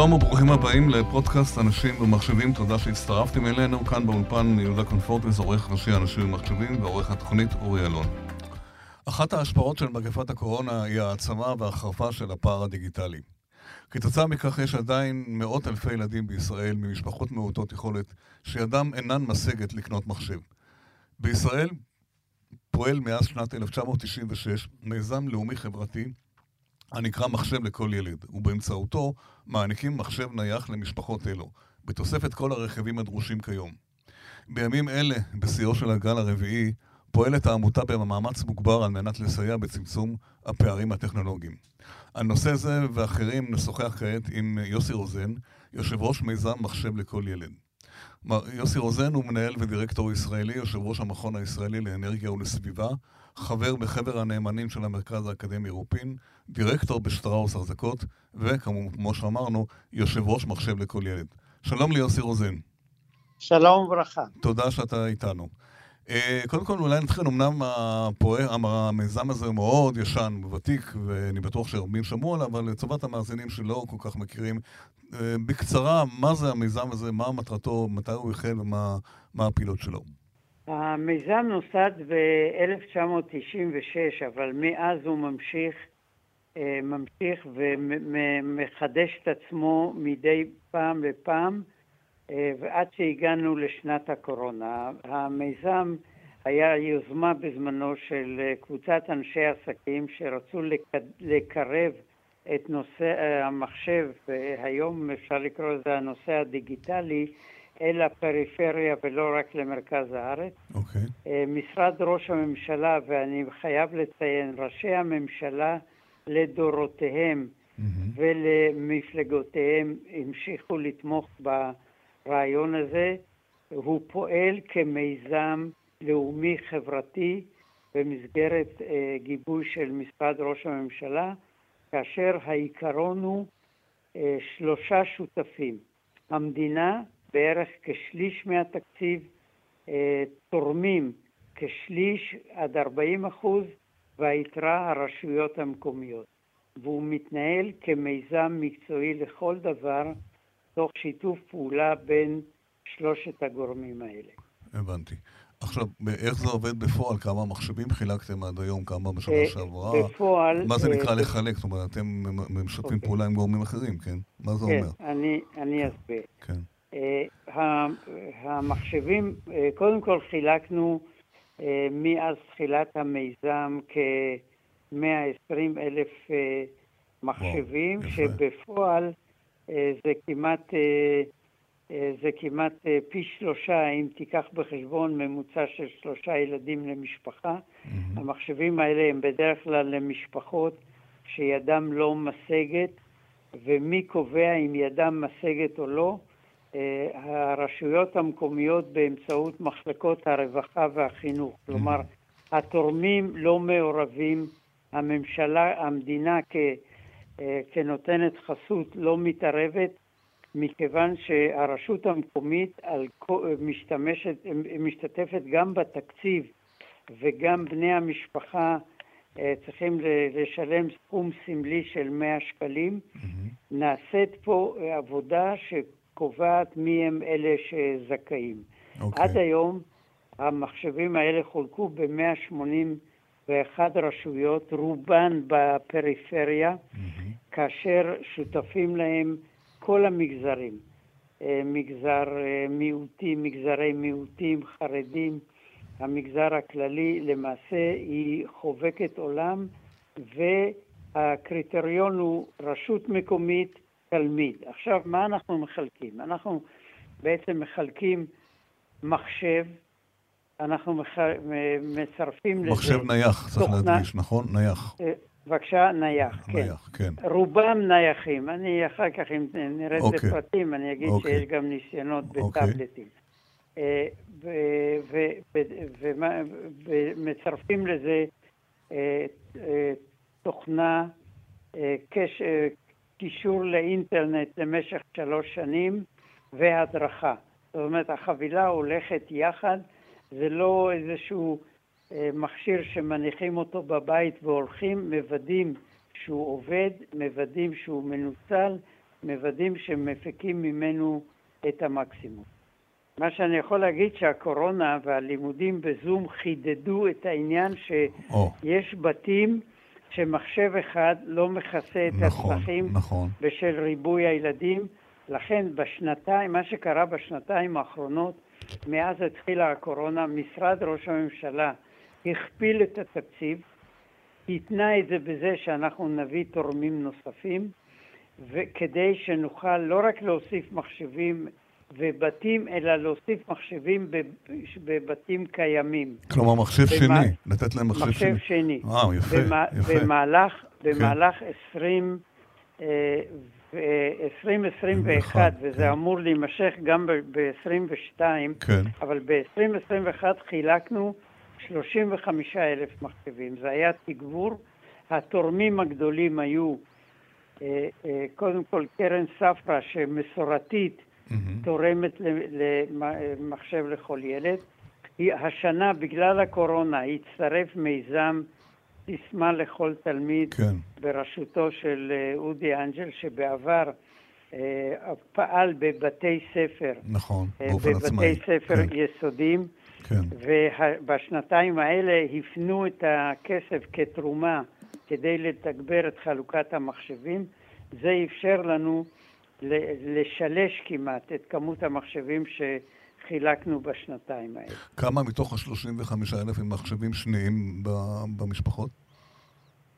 שלום וברוכים הבאים לפודקאסט אנשים ומחשבים, תודה שהצטרפתם אלינו. כאן באולפן יהודה קונפורטס, עורך ראשי אנשים ומחשבים ועורך התוכנית אורי אלון. אחת ההשפעות של מגפת הקורונה היא העצמה והחרפה של הפער הדיגיטלי. כתוצאה מכך יש עדיין מאות אלפי ילדים בישראל ממשפחות מעוטות יכולת שידם אינן משגת לקנות מחשב. בישראל פועל מאז שנת 1996 מיזם לאומי חברתי הנקרא מחשב לכל ילד, ובאמצעותו מעניקים מחשב נייח למשפחות אלו, בתוספת כל הרכיבים הדרושים כיום. בימים אלה, בשיאו של הגל הרביעי, פועלת העמותה במאמץ מוגבר על מנת לסייע בצמצום הפערים הטכנולוגיים. על נושא זה ואחרים נשוחח כעת עם יוסי רוזן, יושב ראש מיזם מחשב לכל ילד. יוסי רוזן הוא מנהל ודירקטור ישראלי, יושב ראש המכון הישראלי לאנרגיה ולסביבה, חבר בחבר הנאמנים של המרכז האקדמי רופין, דירקטור בשטראוס החזקות, וכמו שאמרנו, יושב ראש מחשב לכל ילד. שלום ליוסי רוזן. שלום וברכה. תודה שאתה איתנו. אה, קודם כל, אולי נתחיל, אמנם המיזם הזה הוא מאוד ישן וותיק, ואני בטוח שהרבים שמעו עליו, אבל לטובת המאזינים שלא כל כך מכירים, אה, בקצרה, מה זה המיזם הזה, מה מטרתו, מתי הוא החל ומה הפעילות שלו? המיזם נוסד ב-1996, אבל מאז הוא ממשיך, אה, ממשיך ומחדש את עצמו מדי פעם לפעם. אה, ועד שהגענו לשנת הקורונה. המיזם היה יוזמה בזמנו של אה, קבוצת אנשי עסקים שרצו לקרב את נושא המחשב, והיום אפשר לקרוא לזה הנושא הדיגיטלי, אל הפריפריה ולא רק למרכז הארץ. Okay. אוקיי. משרד ראש הממשלה, ואני חייב לציין, ראשי הממשלה לדורותיהם mm-hmm. ולמפלגותיהם המשיכו לתמוך ב... הרעיון הזה, הוא פועל כמיזם לאומי חברתי במסגרת אה, גיבוי של משרד ראש הממשלה, כאשר העיקרון הוא אה, שלושה שותפים. המדינה, בערך כשליש מהתקציב, אה, תורמים כשליש עד 40 אחוז, והיתרה הרשויות המקומיות. והוא מתנהל כמיזם מקצועי לכל דבר, תוך שיתוף פעולה בין שלושת הגורמים האלה. הבנתי. עכשיו, איך זה עובד בפועל? כמה מחשבים חילקתם עד היום? כמה בשנה אה, שעברה? בפועל... מה זה אה, נקרא לחלק? זאת אומרת, אתם משתפים אוקיי. פעולה עם גורמים אחרים, כן? מה זה אומר? כן, אני אסביר. כן. אה, המחשבים, קודם כל חילקנו מאז תחילת המיזם כ-120 אלף מחשבים, שבפועל אה, זה כמעט, אה, אה, זה כמעט פי שלושה, אם תיקח בחשבון ממוצע של שלושה ילדים למשפחה. Mm-hmm. המחשבים האלה הם בדרך כלל למשפחות שידם לא משגת, ומי קובע אם ידם משגת או לא? הרשויות המקומיות באמצעות מחלקות הרווחה והחינוך. Mm-hmm. כלומר, התורמים לא מעורבים, הממשלה, המדינה כ... אה, כנותנת חסות לא מתערבת, מכיוון שהרשות המקומית משתמשת, משתתפת גם בתקציב וגם בני המשפחה אה, צריכים לשלם סכום סמלי של 100 שקלים. Mm-hmm. נעשית פה עבודה שקובעת מי הם אלה שזכאים. Okay. אוקיי. עד היום המחשבים האלה חולקו ב-180 ואחת רשויות, רובן בפריפריה, mm-hmm. כאשר שותפים להם כל המגזרים, אה, מגזר אה, מיעוטים, מגזרי מיעוטים, חרדים, המגזר הכללי, למעשה היא חובקת עולם והקריטריון הוא רשות מקומית, תלמיד. עכשיו, מה אנחנו מחלקים? אנחנו בעצם מחלקים מחשב, אנחנו מח... מצרפים לזה... מחשב נייח, צריך להדגיש, נכון? נייח. אה, בבקשה, נייח, כן. נייח, כן. רובם נייחים. אני אחר כך, אם נרד אוקיי. לפרטים, אני אגיד אוקיי. שיש גם ניסיונות אוקיי. בטאבלטים. אה, ומצרפים לזה אה, תוכנה, קישור לאינטרנט למשך שלוש שנים והדרכה. זאת אומרת, החבילה הולכת יחד. זה לא איזשהו אה, מכשיר שמניחים אותו בבית והולכים, מוודאים שהוא עובד, מוודאים שהוא מנוצל, מוודאים שמפיקים ממנו את המקסימום. מה שאני יכול להגיד שהקורונה והלימודים בזום חידדו את העניין שיש בתים שמחשב אחד לא מכסה את נכון, הצרכים נכון. בשל ריבוי הילדים. לכן בשנתיים, מה שקרה בשנתיים האחרונות, מאז התחילה הקורונה, משרד ראש הממשלה הכפיל את התקציב, התנה את זה בזה שאנחנו נביא תורמים נוספים, וכדי שנוכל לא רק להוסיף מחשבים ובתים, אלא להוסיף מחשבים בבתים קיימים. כלומר, מחשב במה... שני, לתת להם מחשב, מחשב שני. שני. וואו, יפה, במה... יפה. במהלך, כן. במהלך 20... 2021, אה, וזה כן. אמור להימשך גם ב-22, כן. אבל ב-2021 חילקנו 35 אלף מחשבים. זה היה תגבור. התורמים הגדולים היו אה, אה, קודם כל קרן ספרא, שמסורתית mm-hmm. תורמת למחשב לכל ילד. השנה, בגלל הקורונה, הצטרף מיזם סיסמה לכל תלמיד כן. בראשותו של אה, אודי אנג'ל, שבעבר אה, פעל בבתי ספר. נכון, באופן עצמאי. בבתי ספר כן. יסודיים. כן. ובשנתיים האלה הפנו את הכסף כתרומה כדי לתגבר את חלוקת המחשבים. זה אפשר לנו לשלש כמעט את כמות המחשבים שחילקנו בשנתיים האלה. כמה מתוך ה-35,000 הם מחשבים שניים במשפחות?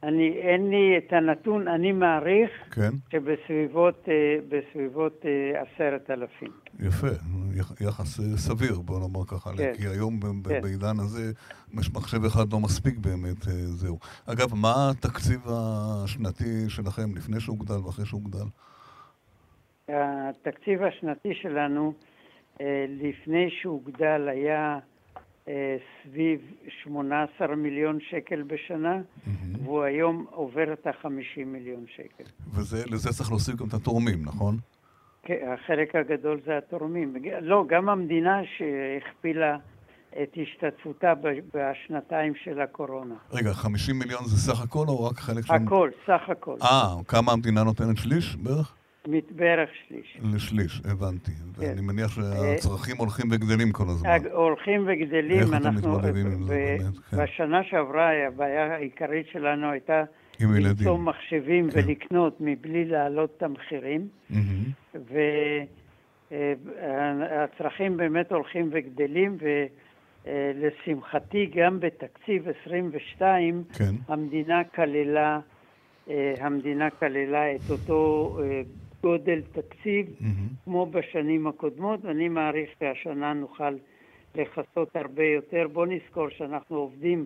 אני, אין לי את הנתון, אני מעריך כן? שבסביבות אה, בסביבות אה, עשרת אלפים. יפה, יחס אה, סביר, בוא נאמר ככה, כן. כי היום כן. בעידן הזה מחשב אחד לא מספיק באמת, זהו. אגב, מה התקציב השנתי שלכם לפני שהוגדל ואחרי שהוגדל? התקציב השנתי שלנו לפני שהוגדל היה אה, סביב 18 מיליון שקל בשנה, mm-hmm. והוא היום עובר את ה-50 מיליון שקל. ולזה צריך להוסיף גם את התורמים, נכון? כן, החלק הגדול זה התורמים. לא, גם המדינה שהכפילה את השתתפותה בשנתיים של הקורונה. רגע, 50 מיליון זה סך הכל או רק חלק של... הכל, סך הכל. אה, כמה המדינה נותנת? שליש בערך? בערך שליש. לשליש, הבנתי. כן. ואני מניח שהצרכים הולכים וגדלים כל הזמן. הולכים וגדלים. איך אתם מתמודדים עם זה באמת? כן. בשנה שעברה הבעיה העיקרית שלנו הייתה למצוא מחשבים כן. ולקנות מבלי להעלות את המחירים. והצרכים באמת הולכים וגדלים, ולשמחתי גם בתקציב 22 כן. המדינה כללה המדינה כללה את אותו גודל תקציב mm-hmm. כמו בשנים הקודמות, ואני מעריך שהשנה נוכל לכסות הרבה יותר. בואו נזכור שאנחנו עובדים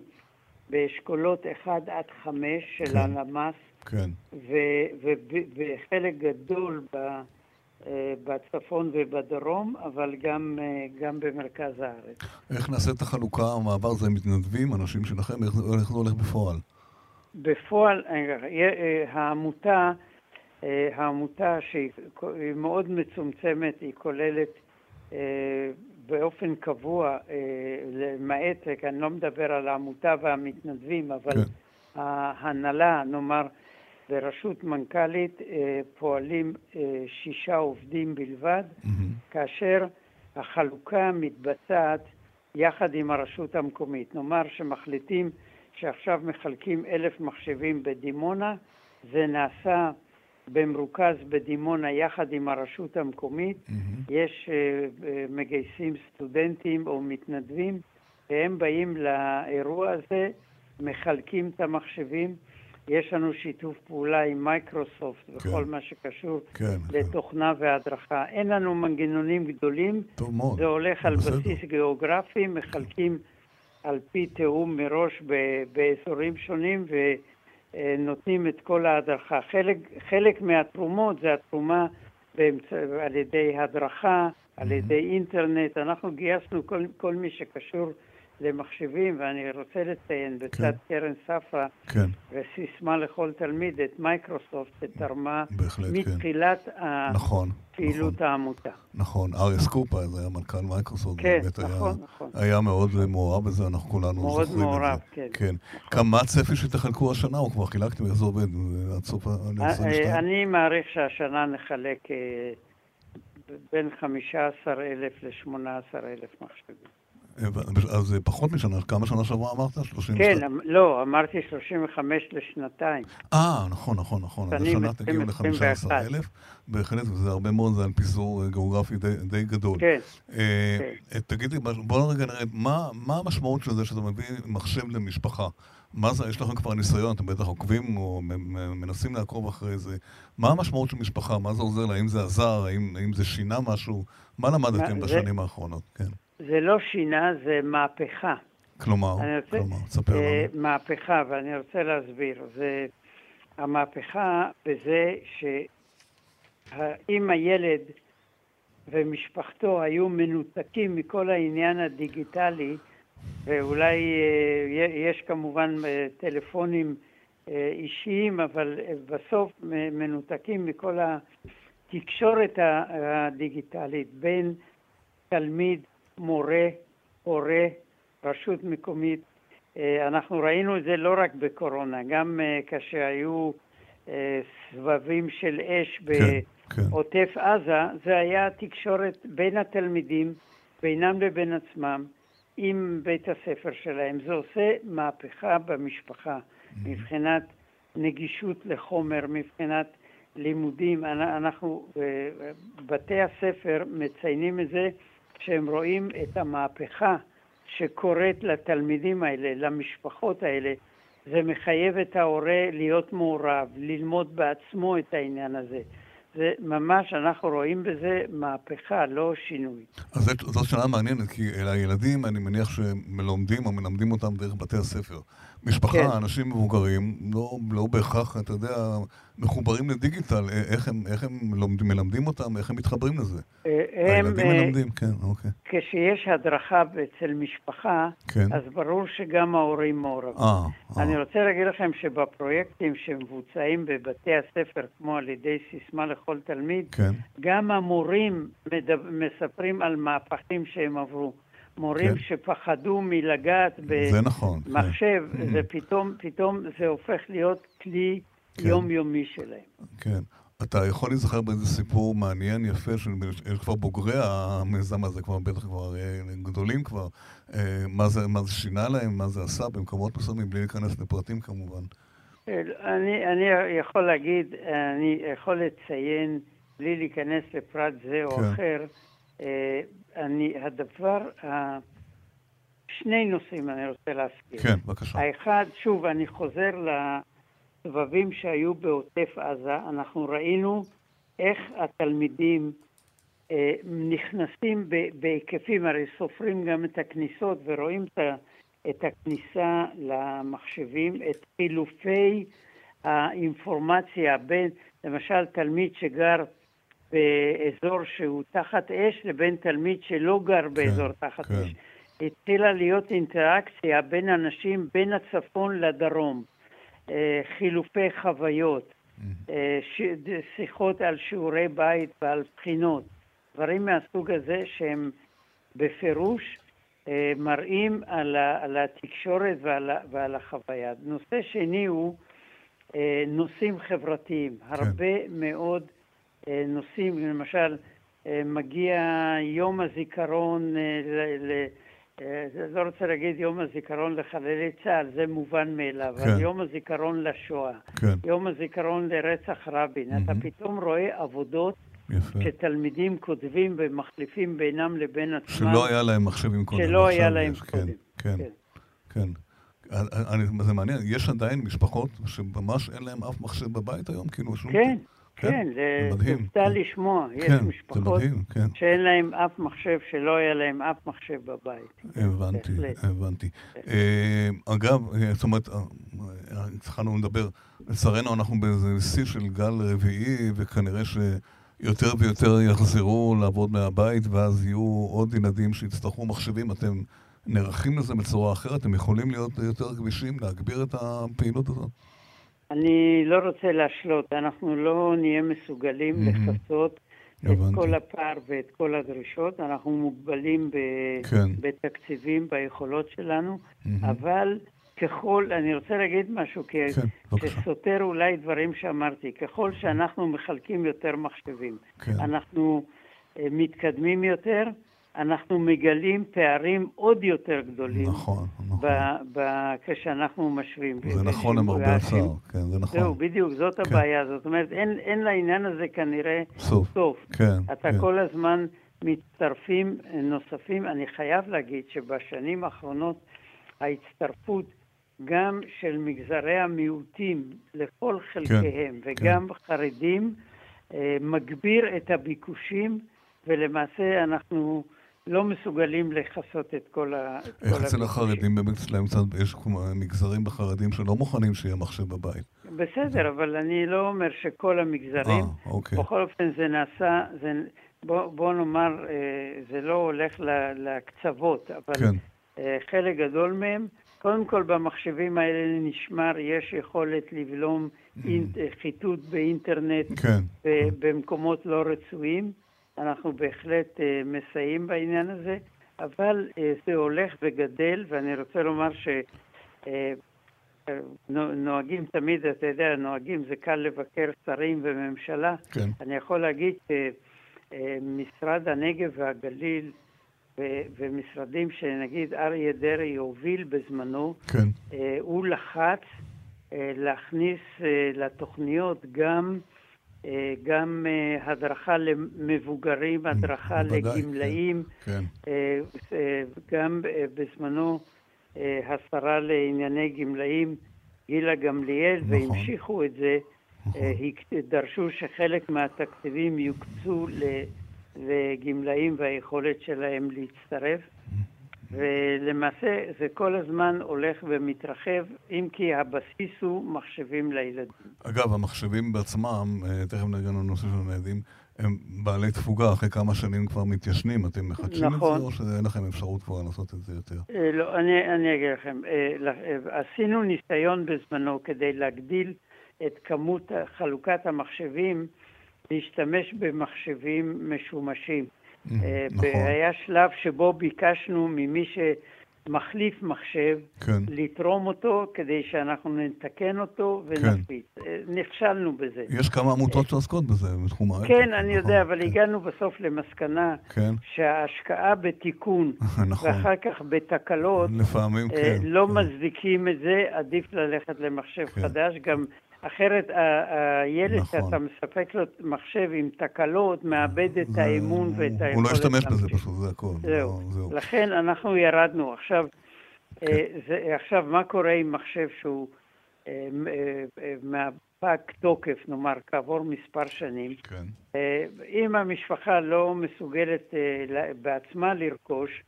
באשכולות 1 עד 5 של כן. הלמ"ס, כן. וחלק גדול ב, אה, בצפון ובדרום, אבל גם, אה, גם במרכז הארץ. איך נעשה את החלוקה, המעבר זה מתנדבים, אנשים שלכם, איך, איך זה הולך בפועל? בפועל, אה, העמותה העמותה שהיא מאוד מצומצמת, היא כוללת אה, באופן קבוע, אה, למעט, אני לא מדבר על העמותה והמתנדבים, אבל כן. ההנהלה, נאמר, בראשות מנכ"לית פועלים שישה עובדים בלבד, mm-hmm. כאשר החלוקה מתבצעת יחד עם הרשות המקומית. נאמר שמחליטים שעכשיו מחלקים אלף מחשבים בדימונה, זה נעשה במרוכז בדימונה יחד עם הרשות המקומית. Mm-hmm. יש uh, מגייסים סטודנטים או מתנדבים, והם באים לאירוע הזה, מחלקים את המחשבים. יש לנו שיתוף פעולה עם מייקרוסופט כן. וכל מה שקשור כן, לתוכנה כן. והדרכה. אין לנו מנגנונים גדולים. טוב מאוד. זה הולך על בסדר. בסיס גיאוגרפי, מחלקים על פי תיאום מראש באזורים שונים, ו... אה, נותנים את כל ההדרכה. חלק, חלק מהתרומות זה התרומה באמצע, על ידי הדרכה, על ידי אינטרנט. אנחנו גייסנו כל, כל מי שקשור למחשבים, ואני רוצה לציין בצד כן. קרן ספרא, כן. וסיסמה לכל תלמיד, את מייקרוסופט שתרמה בהחלט, מתחילת כן. נכון, פעילות נכון. העמותה. נכון, אריס קופה, זה היה מנכ"ל מייקרוסופט, כן, נכון, היה, נכון. היה מאוד מעורב בזה, אנחנו כולנו מאוד זוכרים מעורב, את זה. כן. כן. נכון. כמה הצפי שתחלקו השנה, או כבר חילקתם, איך זה עובד עד סוף ה-22? אני מעריך שהשנה נחלק אה, בין 15,000 ל-18,000 מחשבים. אז פחות משנה, כמה שנה שעברה אמרת? 32? כן, אמ- לא, אמרתי 35 לשנתיים. אה, נכון, נכון, נכון. אז השנה תגיעו ל-15,000, בהחלט, וזה הרבה מאוד, זה על פיזור אה, גיאוגרפי די, די גדול. כן. אה, כן. תגידי, בואו רגע נראה, מה, מה המשמעות של זה שאתה מביא מחשב למשפחה? מה זה, יש לכם כבר ניסיון, אתם בטח עוקבים או מנסים לעקוב אחרי זה. מה המשמעות של משפחה? מה זה עוזר לה? האם זה עזר? האם, האם זה שינה משהו? מה למדתם בשנים. האחרונות? כן. זה לא שינה, זה מהפכה. כלומר, רוצה, כלומר, תספר לנו. אה, מהפכה, ואני רוצה להסביר. זה המהפכה בזה שאם הילד ומשפחתו היו מנותקים מכל העניין הדיגיטלי, ואולי אה, יש כמובן אה, טלפונים אישיים, אבל בסוף מנותקים מכל התקשורת הדיגיטלית בין תלמיד מורה, הורה, רשות מקומית. אה, אנחנו ראינו את זה לא רק בקורונה, גם אה, כשהיו אה, סבבים של אש כן, בעוטף כן. עזה, זה היה תקשורת בין התלמידים, בינם לבין עצמם, עם בית הספר שלהם. זה עושה מהפכה במשפחה mm-hmm. מבחינת נגישות לחומר, מבחינת לימודים. אנחנו, בתי הספר מציינים את זה שהם רואים את המהפכה שקורית לתלמידים האלה, למשפחות האלה, זה מחייב את ההורה להיות מעורב, ללמוד בעצמו את העניין הזה. זה ממש, אנחנו רואים בזה מהפכה, לא שינוי. אז זו שאלה מעניינת, כי הילדים, אני מניח שמלומדים או מלמדים אותם דרך בתי הספר. משפחה, כן. אנשים מבוגרים, לא, לא בהכרח, אתה יודע, מחוברים לדיגיטל, איך הם, איך הם לומדים, מלמדים אותם, איך הם מתחברים לזה? אה, הם, הילדים אה, מלמדים, כן, אוקיי. כשיש הדרכה אצל משפחה, כן. אז ברור שגם ההורים מעורבים. אה, אה. אני רוצה להגיד לכם שבפרויקטים שמבוצעים בבתי הספר, כמו על ידי סיסמה לכל תלמיד, כן. גם המורים מדבר, מספרים על מהפכים שהם עברו. מורים כן. שפחדו מלגעת נכון, במחשב, כן. זה פתאום, פתאום זה הופך להיות כלי כן. יומיומי שלהם. כן. אתה יכול להיזכר באיזה סיפור מעניין, יפה, של כבר בוגרי המיזם הזה, כבר בטח כבר אה, גדולים כבר, אה, מה זה, מה זה שינה להם, מה זה עשה במקומות מסוימים, בלי להיכנס לפרטים כמובן. אני, אני יכול להגיד, אני יכול לציין, בלי להיכנס לפרט זה או כן. אחר, אה, אני, הדבר, שני נושאים אני רוצה להזכיר. כן, בבקשה. האחד, שוב, אני חוזר לסבבים שהיו בעוטף עזה, אנחנו ראינו איך התלמידים אה, נכנסים בהיקפים, הרי סופרים גם את הכניסות ורואים את, את הכניסה למחשבים, את חילופי האינפורמציה בין, למשל, תלמיד שגר באזור שהוא תחת אש לבין תלמיד שלא גר כן, באזור תחת כן. אש. התחילה להיות אינטראקציה בין אנשים בין הצפון לדרום, אה, חילופי חוויות, אה, שיחות על שיעורי בית ועל בחינות, דברים מהסוג הזה שהם בפירוש אה, מראים על, ה, על התקשורת ועל, ועל החוויה. נושא שני הוא נושאים חברתיים. כן. הרבה מאוד נושאים, למשל, אה, מגיע יום הזיכרון, אה, ל, ל, לא רוצה להגיד יום הזיכרון לחללי צה"ל, זה מובן מאליו, כן. אבל יום הזיכרון לשואה, כן. יום הזיכרון לרצח רבין, mm-hmm. אתה פתאום רואה עבודות יפה. שתלמידים כותבים ומחליפים בינם לבין עצמם. שלא היה להם מחשבים קודם. שלא היה להם יש, קודם. כן, כן, כן. כן. אני, זה מעניין, יש עדיין משפחות שממש אין להם אף מחשב בבית היום? כאילו שום... כן. כן, כן, זה הופתע כן. לשמוע. יש כן, משפחות מדהים, כן. שאין להם אף מחשב, שלא היה להם אף מחשב בבית. הבנתי, הבנתי. כן. Uh, אגב, אה, זאת אומרת, אה, התחלנו לדבר, לצערנו אנחנו באיזה שיא של גל רביעי, וכנראה שיותר ויותר יחזרו לעבוד מהבית, ואז יהיו עוד ילדים שיצטרכו מחשבים. אתם נערכים לזה בצורה אחרת? הם יכולים להיות יותר גמישים, להגביר את הפעילות הזאת? אני לא רוצה להשלות, אנחנו לא נהיה מסוגלים mm-hmm. לכסות את כל הפער ואת כל הדרישות, אנחנו מוגבלים ב... כן. בתקציבים, ביכולות שלנו, mm-hmm. אבל ככל, אני רוצה להגיד משהו, כי כן, שסותר אולי דברים שאמרתי, ככל שאנחנו מחלקים יותר מחשבים, כן. אנחנו uh, מתקדמים יותר, אנחנו מגלים פערים עוד יותר גדולים. נכון, נכון. ב- ב- כשאנחנו משווים. זה נכון למרבה הצער, כן, זה נכון. זהו, בדיוק, זאת כן. הבעיה. זאת אומרת, אין, אין לעניין הזה כנראה סוף. סוף. כן, אתה כן. כל הזמן מצטרפים נוספים. אני חייב להגיד שבשנים האחרונות ההצטרפות גם של מגזרי המיעוטים לכל כן, חלקיהם, כן, וגם כן. חרדים, אה, מגביר את הביקושים, ולמעשה אנחנו... לא מסוגלים לכסות את כל ה... איך אצל החרדים באמת אצלם קצת, יש מגזרים בחרדים שלא מוכנים שיהיה מחשב בבית. בסדר, אבל אני לא אומר שכל המגזרים. אה, אוקיי. בכל אופן זה נעשה, זה, בוא, בוא נאמר, אה, זה לא הולך לקצוות, אבל כן. אה, חלק גדול מהם, קודם כל במחשבים האלה נשמר, יש יכולת לבלום mm. חיטוט באינטרנט כן. במקומות לא רצויים. אנחנו בהחלט אה, מסייעים בעניין הזה, אבל אה, זה הולך וגדל, ואני רוצה לומר ש... אה, תמיד, אתה יודע, נוהגים, זה קל לבקר שרים וממשלה. כן. אני יכול להגיד שמשרד הנגב והגליל ו- ומשרדים שנגיד אריה דרעי הוביל בזמנו, כן. הוא לחץ להכניס לתוכניות גם גם אה, הדרכה למבוגרים, mm, הדרכה בוודאי, לגמלאים, כן, כן. אה, גם בזמנו השרה לענייני גמלאים, גילה גמליאל, נכון. והמשיכו את זה, נכון. דרשו שחלק מהתקציבים יוקצו לגמלאים והיכולת שלהם להצטרף. ולמעשה זה כל הזמן הולך ומתרחב, אם כי הבסיס הוא מחשבים לילדים. אגב, המחשבים בעצמם, אה, תכף נגע לנושא של הילדים, הם בעלי תפוגה, אחרי כמה שנים כבר מתיישנים. אתם מחדשים נכון. את זה, או שאין לכם אפשרות כבר לעשות את זה יותר? אה, לא, אני, אני אגיד לכם. אה, עשינו ניסיון בזמנו כדי להגדיל את כמות חלוקת המחשבים, להשתמש במחשבים משומשים. אה, נכון. והיה שלב שבו ביקשנו ממי שמחליף מחשב, כן. לתרום אותו כדי שאנחנו נתקן אותו ונפיץ. כן. אה, נכשלנו בזה. יש כמה עמותות שעוסקות בזה בתחום ההייטק. כן, אני נכון, יודע, אבל כן. הגענו בסוף למסקנה כן. שההשקעה בתיקון, נכון. ואחר כך בתקלות, לפעמים אה, כן. לא כן. מצדיקים את זה, עדיף ללכת למחשב כן. חדש. גם אחרת הילד נכון. שאתה מספק לו מחשב עם תקלות, מאבד את האמון ואת היכולת הוא לא ישתמש בזה פשוט, זה הכל. זהו. לא, זהו. לכן אנחנו ירדנו. עכשיו, כן. אה, זה, עכשיו, מה קורה עם מחשב שהוא אה, אה, מהפג תוקף, נאמר, כעבור מספר שנים? כן. אם המשפחה לא מסוגלת בעצמה לרכוש,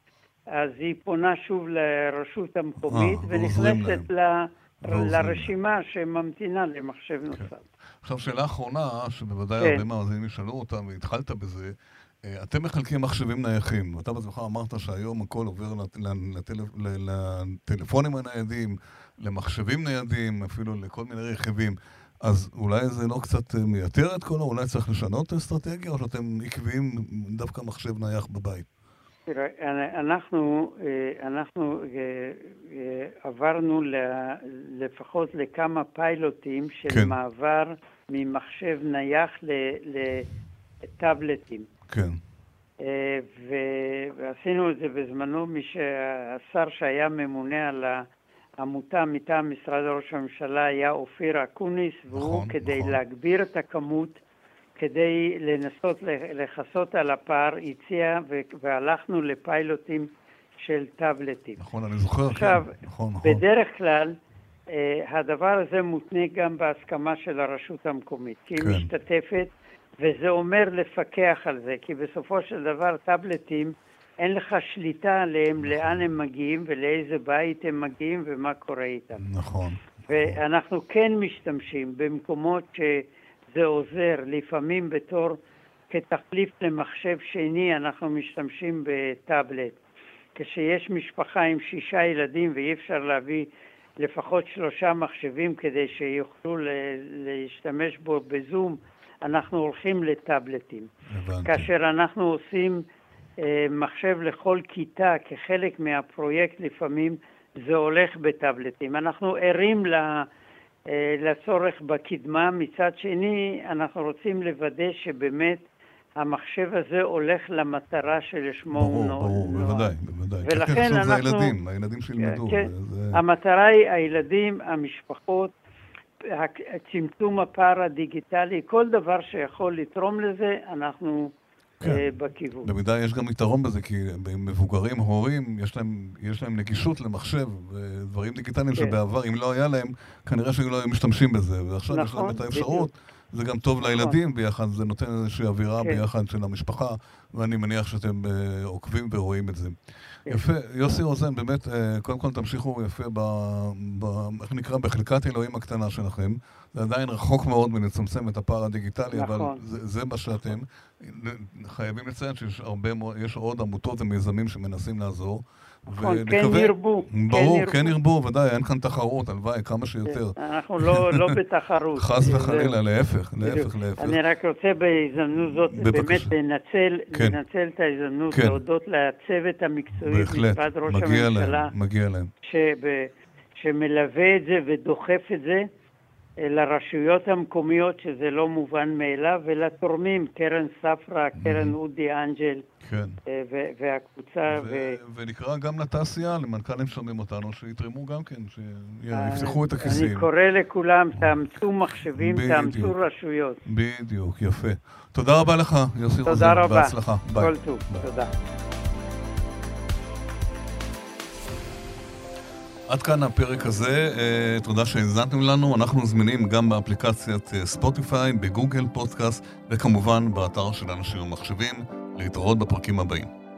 אז היא פונה שוב לרשות המקומית ונכנסת ל... לרשימה שממתינה למחשב כן. נוסף. עכשיו, שאלה אחרונה, שבוודאי כן. הרבה מהמאזינים ישאלו אותה, והתחלת בזה, אה, אתם מחלקים מחשבים נייחים. אתה בעצמך אמרת שהיום הכל עובר לטלפונים הניידים, למחשבים ניידים, אפילו לכל מיני רכיבים. אז אולי זה לא קצת אה, מייתר את כל אולי צריך לשנות את האסטרטגיה, או שאתם עקביים דווקא מחשב נייח בבית? תראה, אנחנו, אה, אנחנו אה, אה, עברנו לפחות לכמה פיילוטים של כן. מעבר ממחשב נייח לטאבלטים. כן. ועשינו את זה בזמנו, מי שהשר שהיה ממונה על העמותה מטעם משרד ראש הממשלה היה אופיר אקוניס, והוא נכון, כדי נכון. להגביר את הכמות כדי לנסות לכסות על הפער, הציע והלכנו לפיילוטים של טאבלטים. נכון, אני זוכר, כן. עכשיו, כן. נכון, נכון. בדרך כלל, אה, הדבר הזה מותנה גם בהסכמה של הרשות המקומית, כי כן. היא משתתפת, וזה אומר לפקח על זה, כי בסופו של דבר טאבלטים, אין לך שליטה עליהם, לאן הם מגיעים ולאיזה בית הם מגיעים ומה קורה איתם. נכון. ואנחנו כן משתמשים במקומות ש... זה עוזר. לפעמים בתור, כתחליף למחשב שני, אנחנו משתמשים בטאבלט. כשיש משפחה עם שישה ילדים ואי אפשר להביא לפחות שלושה מחשבים כדי שיוכלו להשתמש בו בזום, אנחנו הולכים לטאבלטים. הבנתי. כאשר אנחנו עושים אה, מחשב לכל כיתה כחלק מהפרויקט לפעמים, זה הולך בטאבלטים. אנחנו ערים ל... אה, לצורך בקדמה, מצד שני אנחנו רוצים לוודא שבאמת המחשב הזה הולך למטרה שלשמו הוא נועד. ברור, ברור, בוודאי, בוודאי. ולכן אנחנו... זה הילדים, הילדים שילמדו. כן, זה... המטרה היא הילדים, המשפחות, צמצום הפער הדיגיטלי, כל דבר שיכול לתרום לזה, אנחנו כן. אה, בכיוון. במידה יש גם יתרון בזה, כי מבוגרים, הורים, יש להם, יש להם נגישות למחשב ודברים דיגיטליים כן. שבעבר, אם לא היה להם, כנראה שהם לא משתמשים בזה. ועכשיו נכון, יש להם נכון, את האפשרות. בדיוק. זה גם טוב נכון. לילדים ביחד, זה נותן איזושהי אווירה כן. ביחד של המשפחה, ואני מניח שאתם uh, עוקבים ורואים את זה. כן. יפה, יוסי רוזן, באמת, uh, קודם כל תמשיכו יפה ב... ב איך נקרא? בחלקת אלוהים הקטנה שלכם. זה עדיין רחוק מאוד מלצמצם את הפער הדיגיטלי, נכון. אבל זה, זה מה שאתם. חייבים לציין שיש הרבה, יש עוד עמותות ומיזמים שמנסים לעזור. נכון, כן ירבו. ברור, כן ירבו, ודאי, אין כאן תחרות, הלוואי, כמה שיותר. אנחנו לא, לא בתחרות. חס וחלילה, להפך, להפך, להפך. אני רק רוצה בהזדמנות זאת, באמת לנצל, כן. לנצל את ההזדמנות, כן. להודות לצוות המקצועי במשרד ראש הממשלה. מגיע להם. שמלווה את זה ודוחף את זה. לרשויות המקומיות, שזה לא מובן מאליו, ולתורמים, קרן ספרא, קרן אודי אנג'ל, כן. אה, והקבוצה. ו- ו- ונקרא גם לתעשייה, למנכ"לים שומעים אותנו, שיתרמו גם כן, שיפתחו את הכיסים. אני קורא לכולם, תאמצו מחשבים, תאמצו רשויות. בדיוק, יפה. תודה רבה לך, יוסי רוזן. תודה רבה. בהצלחה. כל טוב, תודה. עד כאן הפרק הזה, אה, תודה שהאזנתם לנו. אנחנו זמינים גם באפליקציית אה, ספוטיפיי, בגוגל פודקאסט, וכמובן באתר של אנשים ומחשבים. להתראות בפרקים הבאים.